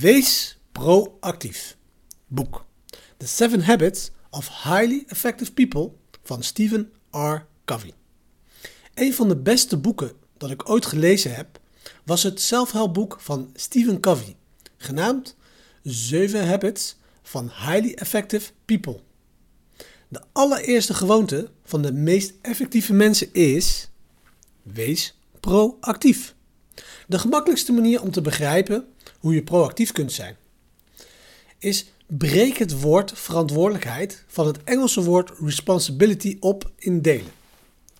Wees proactief. Boek. The Seven Habits of Highly Effective People van Stephen R. Covey. Een van de beste boeken dat ik ooit gelezen heb, was het zelfhelpboek van Stephen Covey, genaamd 7 Habits van Highly Effective People. De allereerste gewoonte van de meest effectieve mensen is: wees proactief. De gemakkelijkste manier om te begrijpen hoe je proactief kunt zijn, is breek het woord verantwoordelijkheid van het Engelse woord responsibility op in delen.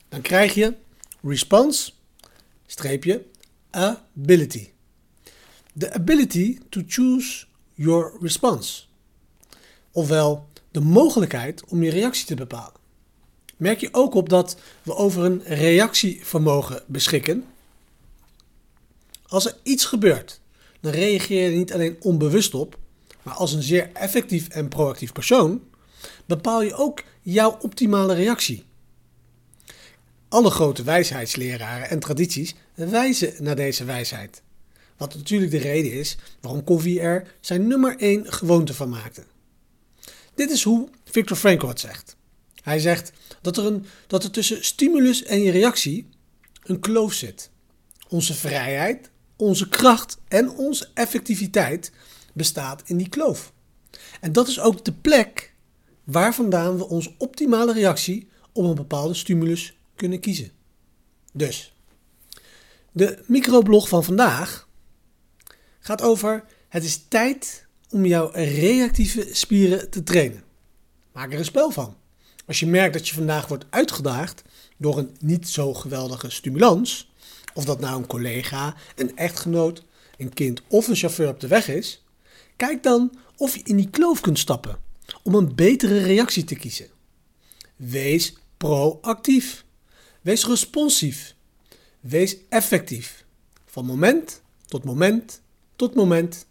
Dan krijg je response, streepje, ability. The ability to choose your response. Ofwel de mogelijkheid om je reactie te bepalen. Merk je ook op dat we over een reactievermogen beschikken? Als er iets gebeurt, dan reageer je niet alleen onbewust op, maar als een zeer effectief en proactief persoon, bepaal je ook jouw optimale reactie. Alle grote wijsheidsleraren en tradities wijzen naar deze wijsheid. Wat natuurlijk de reden is waarom Covey er zijn nummer 1 gewoonte van maakte. Dit is hoe Viktor Frankl het zegt. Hij zegt dat er, een, dat er tussen stimulus en je reactie een kloof zit. Onze vrijheid, onze kracht en onze effectiviteit bestaat in die kloof. En dat is ook de plek waar vandaan we onze optimale reactie op een bepaalde stimulus kunnen kiezen. Dus, de microblog van vandaag gaat over het is tijd om jouw reactieve spieren te trainen. Maak er een spel van. Als je merkt dat je vandaag wordt uitgedaagd door een niet zo geweldige stimulans, of dat nou een collega, een echtgenoot, een kind of een chauffeur op de weg is, kijk dan of je in die kloof kunt stappen om een betere reactie te kiezen. Wees proactief. Wees responsief. Wees effectief. Van moment tot moment tot moment